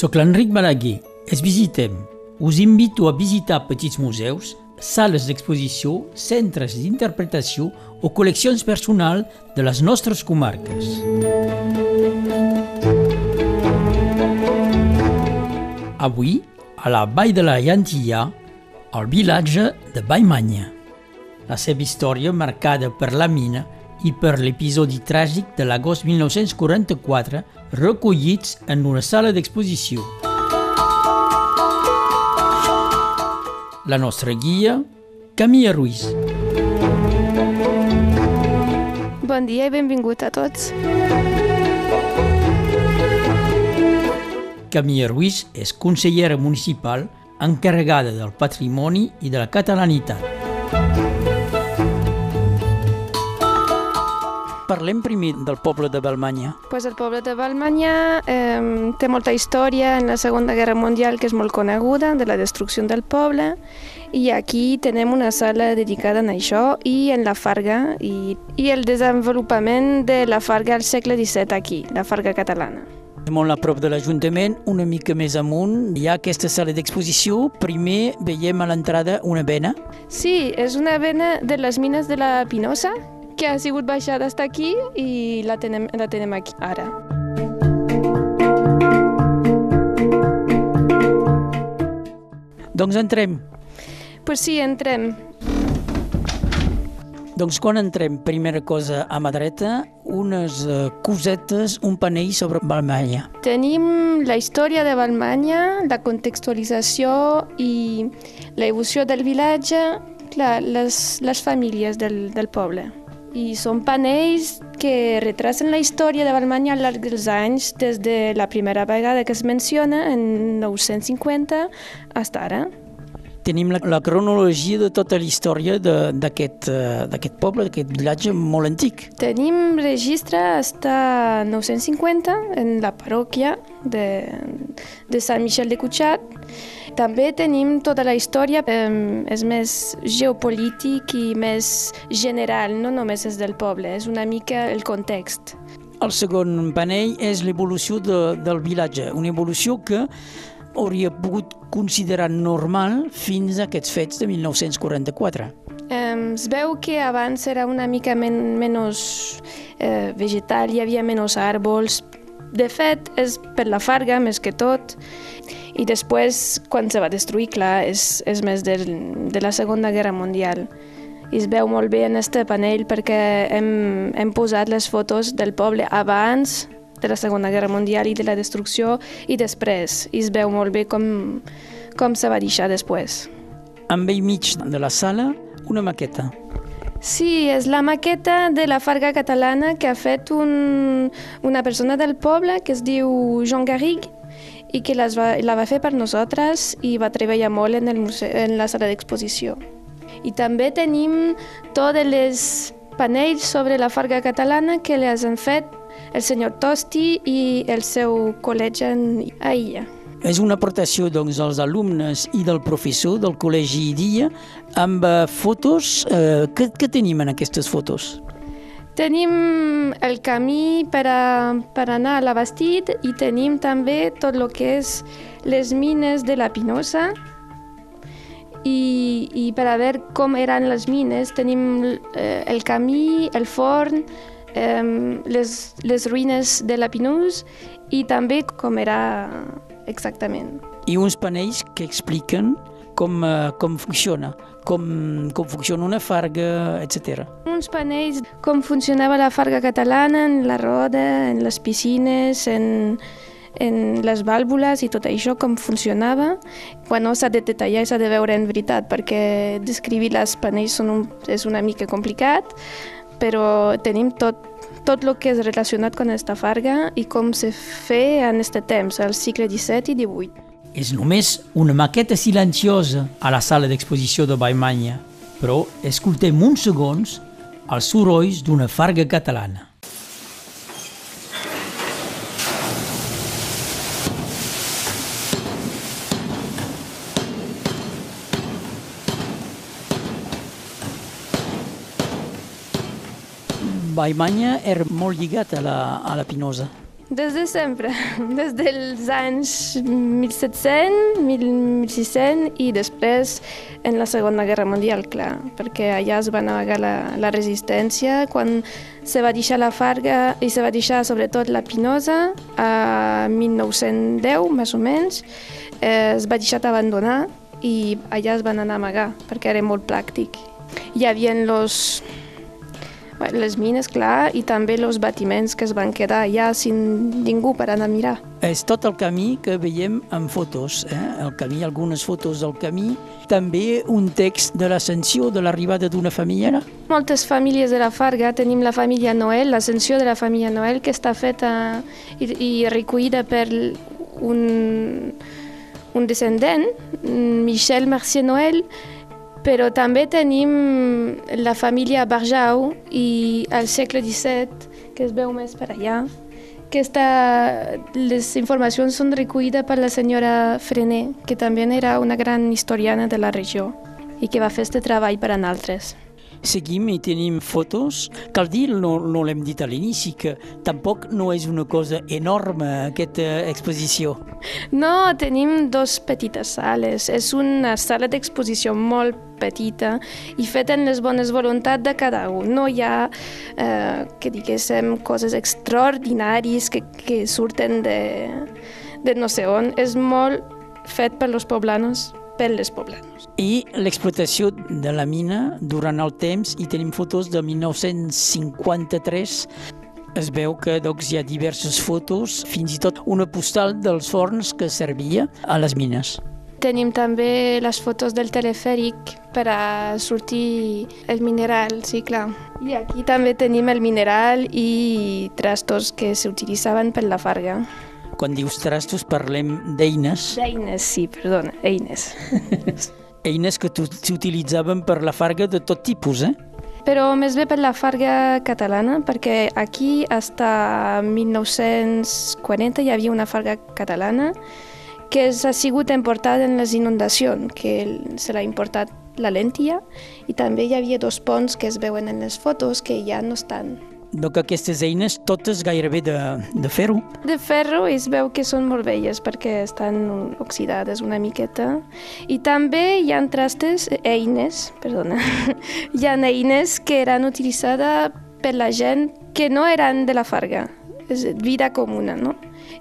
Soc l'Enric Balaguer. Es visitem. Us invito a visitar petits museus, sales d'exposició, centres d'interpretació o col·leccions personals de les nostres comarques. Avui, a la Vall de la Llantilla, al vilatge de Baimanya. La seva història, marcada per la mina i per l'episodi tràgic de l'agost 1944, recollits en una sala d'exposició. La nostra guia, Camilla Ruiz. Bon dia i benvingut a tots. Camilla Ruiz és consellera municipal encarregada del patrimoni i de la catalanitat. Parlem primer del poble de Balmanya. Pues el poble de Balmanya eh, té molta història en la Segona Guerra Mundial que és molt coneguda, de la destrucció del poble, i aquí tenem una sala dedicada a això i en la Farga i, i el desenvolupament de la Farga al segle XVII aquí, la Farga catalana. Molt a prop de l'Ajuntament, una mica més amunt, hi ha aquesta sala d'exposició. Primer veiem a l'entrada una vena. Sí, és una vena de les mines de la Pinosa, que ha sigut baixada fins aquí i la tenem, la tenem aquí ara. Doncs entrem. Pues sí, entrem. Doncs quan entrem, primera cosa a mà dreta, unes uh, cosetes, un panell sobre Balmanya. Tenim la història de Balmanya, la contextualització i l'evolució del vilatge, clar, les, les famílies del, del poble. I són panells que retracen la història de Balmanya al llarg dels anys, des de la primera vegada que es menciona, en 950, fins ara. Tenim la, la cronologia de tota la història d'aquest uh, poble, d'aquest vilatge molt antic. Tenim registre fins a 950 en la parròquia de, de Sant Michel de Cuixat. També tenim tota la història, eh, és més geopolític i més general, no només és del poble, és una mica el context. El segon panell és l'evolució de, del vilatge, una evolució que hauria pogut considerar normal fins a aquests fets de 1944. Eh, es veu que abans era una mica men menys eh, vegetal, hi havia menys àrbols. De fet, és per la farga més que tot. I després, quan se va destruir, clar, és, és més de, de la Segona Guerra Mundial. I es veu molt bé en este panell perquè hem, hem posat les fotos del poble abans de la Segona Guerra Mundial i de la destrucció i després. I es veu molt bé com, com se va deixar després. En vell mig de la sala, una maqueta. Sí, és la maqueta de la Farga catalana que ha fet un, una persona del poble que es diu Jean Garrigue i que les va, la va fer per nosaltres i va treballar molt en, el museu, en la sala d'exposició. I també tenim tots els panells sobre la Farga catalana que les han fet el senyor Tosti i el seu col·legi a Illa. És una aportació doncs, dels alumnes i del professor del Col·legi Idia amb eh, fotos. Eh, què, què tenim en aquestes fotos? Tenim el camí per, a, per anar a la Bastit i tenim també tot el que és les mines de la Pinosa i, i per a veure com eren les mines tenim eh, el camí, el forn, eh, les, les ruïnes de la Pinós i també com era exactament. I uns panells que expliquen com, uh, com funciona, com, com funciona una farga, etc. Uns panells com funcionava la farga catalana en la roda, en les piscines, en, en les vàlvules i tot això, com funcionava. Bueno, s'ha de detallar i s'ha de veure en veritat, perquè descriure les panells són un, és una mica complicat, però tenim tot, tot el que és relacionat amb aquesta farga i com se feia en aquest temps, al segle XVII i XVIII. És només una maqueta silenciosa a la sala d'exposició de Baimanya, però escoltem uns segons els sorolls d'una farga catalana. Baimanya era molt lligat a la, a la Pinosa. Des de sempre, des dels anys 1700, 1600 i després en la Segona Guerra Mundial, clar, perquè allà es va negar la, la resistència quan se va deixar la Farga i se va deixar sobretot la Pinosa a 1910, més o menys, eh, es va deixar d'abandonar i allà es van anar a amagar perquè era molt pràctic. Hi havia los les mines, clar, i també els batiments que es van quedar allà sin ningú per anar a mirar. És tot el camí que veiem en fotos, eh? el camí, algunes fotos del camí, també un text de l'ascensió de l'arribada d'una família. Moltes famílies de la Farga, tenim la família Noel, l'ascensió de la família Noel, que està feta i, i recollida per un, un descendent, Michel Mercier Noel, però també tenim la família Barjau i al segle XVII, que es veu més per allà, que està, les informacions són recollides per la senyora Frené, que també era una gran historiana de la regió i que va fer aquest treball per a altres seguim i tenim fotos. Cal dir, no, no l'hem dit a l'inici, que tampoc no és una cosa enorme aquesta exposició. No, tenim dos petites sales. És una sala d'exposició molt petita i feta en les bones voluntats de cada un. No hi ha, eh, que diguéssim, coses extraordinàries que, que surten de, de no sé on. És molt fet per los poblanos per les poblanos. I l'explotació de la mina durant el temps, i tenim fotos de 1953, es veu que doncs, hi ha diverses fotos, fins i tot una postal dels forns que servia a les mines. Tenim també les fotos del telefèric per a sortir el mineral, sí, clar. I aquí també tenim el mineral i trastos que s'utilitzaven per la farga. Quan dius trastos parlem d'eines. D'eines, sí, perdona, eines. eines que s'utilitzaven per la farga de tot tipus, eh? Però més bé per la farga catalana, perquè aquí, fins 1940, hi havia una farga catalana que ha sigut importada en les inundacions, que se l'ha importat la lentia, i també hi havia dos ponts que es veuen en les fotos que ja no estan donc aquestes eines, totes gairebé de, de ferro. De ferro es veu que són molt velles perquè estan oxidades una miqueta. I també hi ha trastes, eines, perdona, hi ha eines que eren utilitzades per la gent que no eren de la farga, és vida comuna, no?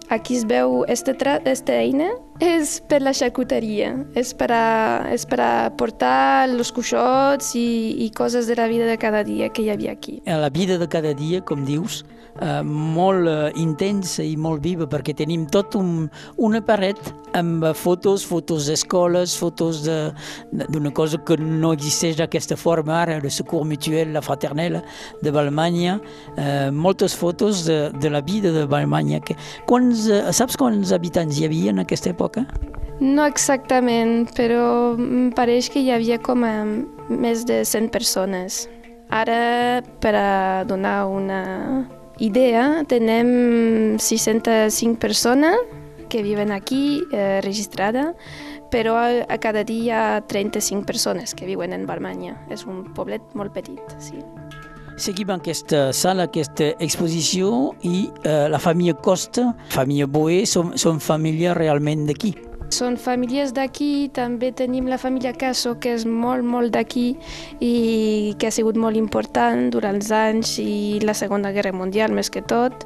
Aquí es veu este, este eina és per la xacuteria, és per a, és per a portar els cuixots i, i coses de la vida de cada dia que hi havia aquí. La vida de cada dia, com dius, eh, molt eh, intensa i molt viva, perquè tenim tot un, una paret amb fotos, fotos d'escoles, fotos d'una cosa que no existeix d'aquesta forma ara, el Secours Mutuel, la Fraternella de Balmanya, eh, moltes fotos de, de la vida de Balmanya. Que, quants, eh, saps quants habitants hi havia en aquesta època? Època? No exactament, però em pareix que hi havia com a més de 100 persones. Ara, per a donar una idea, tenem 605 persones que viuen aquí, eh, registrada, però a, a cada dia hi ha 35 persones que viuen en Balmanya. És un poblet molt petit, sí. Seguim aquesta sala, aquesta exposició i eh, la família Costa, família Boé, són, són família realment d'aquí. Són famílies d'aquí, també tenim la família Caso, que és molt, molt d'aquí i que ha sigut molt important durant els anys i la Segona Guerra Mundial, més que tot.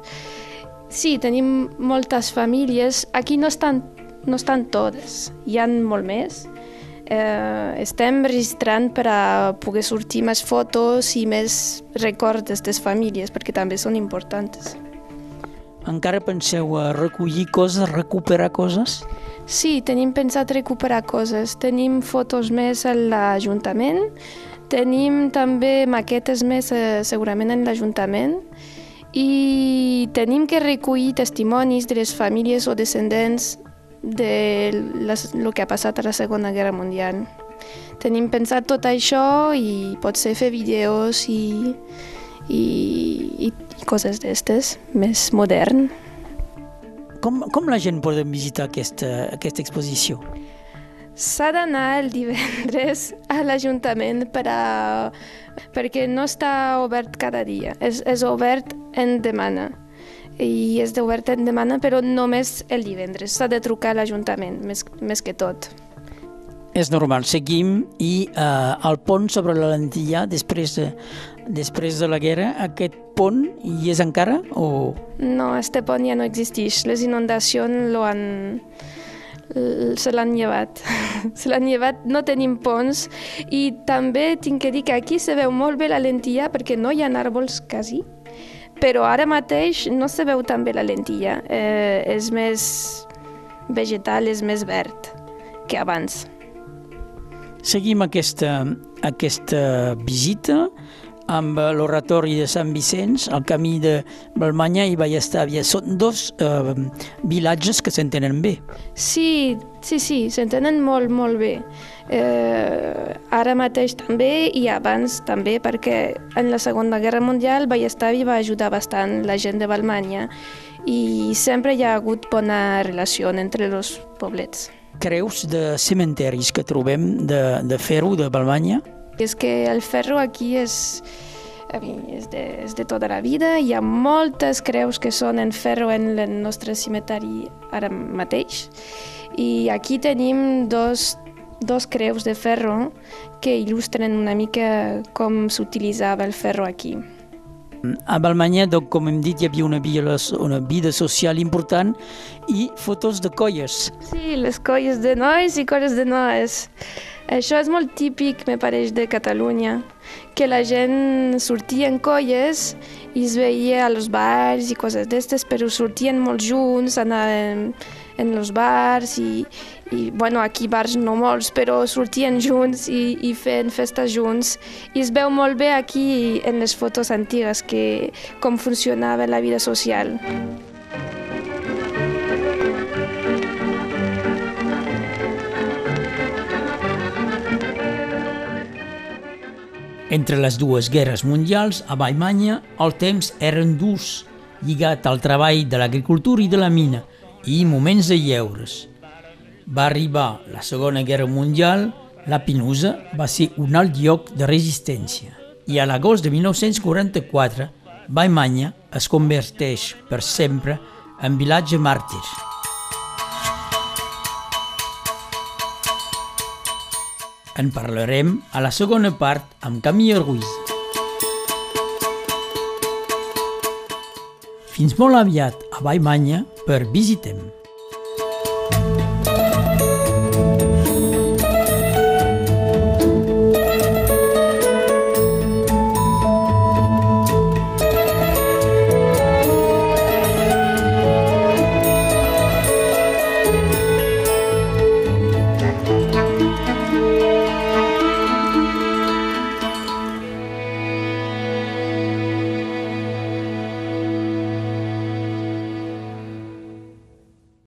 Sí, tenim moltes famílies. Aquí no estan, no estan totes, hi han molt més, eh, estem registrant per a poder sortir més fotos i més records d'aquestes famílies, perquè també són importants. Encara penseu a recollir coses, recuperar coses? Sí, tenim pensat recuperar coses. Tenim fotos més a l'Ajuntament, tenim també maquetes més eh, segurament en l'Ajuntament i tenim que recollir testimonis de les famílies o descendents de el que ha passat a la Segona Guerra Mundial. Tenim pensat tot això i potser fer vídeos i, i, i, i coses d'estes, més modern. Com, com la gent pot visitar aquesta, aquesta exposició? S'ha d'anar el divendres a l'Ajuntament per a... perquè no està obert cada dia, és, és obert en demana i és d'obert en demana, però només el divendres. S'ha de trucar a l'Ajuntament, més, més que tot. És normal, seguim i eh, el pont sobre la lentilla després de, després de la guerra, aquest pont hi és encara o...? No, este pont ja no existeix. Les inundacions lo han... se l'han llevat. se l'han llevat, no tenim ponts i també tinc que dir que aquí se veu molt bé la lentilla perquè no hi ha àrbols quasi, però ara mateix no se veu tan bé la lentilla. Eh, és més vegetal, és més verd que abans. Seguim aquesta, aquesta visita amb l'oratori de Sant Vicenç, al camí de Balmanya i Vallestàvia. Són dos eh, vilatges que s'entenen bé. Sí, sí, sí, s'entenen molt, molt bé. Eh, ara mateix també i abans també, perquè en la Segona Guerra Mundial Vallestàvia va ajudar bastant la gent de Balmanya i sempre hi ha hagut bona relació entre els poblets creus de cementeris que trobem de, de ferro de Balmanya? És que el ferro aquí és, és, de, és de tota la vida. Hi ha moltes creus que són en ferro en el nostre cimentari ara mateix. I aquí tenim dos, dos creus de ferro que il·lustren una mica com s'utilitzava el ferro aquí. A Balmanya, donc, com hem dit, hi havia una vida, una vida social important i fotos de colles. Sí, les colles de nois i colles de noies. Això és molt típic, me pareix, de Catalunya, que la gent sortia en colles i es veia als bars i coses d'estes, però sortien molt junts, anaven en els bars i, i bueno, aquí bars no molts, però sortien junts i, i fent festes junts. I es veu molt bé aquí en les fotos antigues que, com funcionava la vida social. Entre les dues guerres mundials, a Alemanya el temps era durs, lligat al treball de l'agricultura i de la mina, i moments de lleures. Va arribar la Segona Guerra Mundial, la Pinusa va ser un alt lloc de resistència i a l'agost de 1944 Baimanya es converteix per sempre en vilatge màrtir. En parlarem a la segona part amb Camille Ruiz. Fins molt aviat a Baimanya per visitem.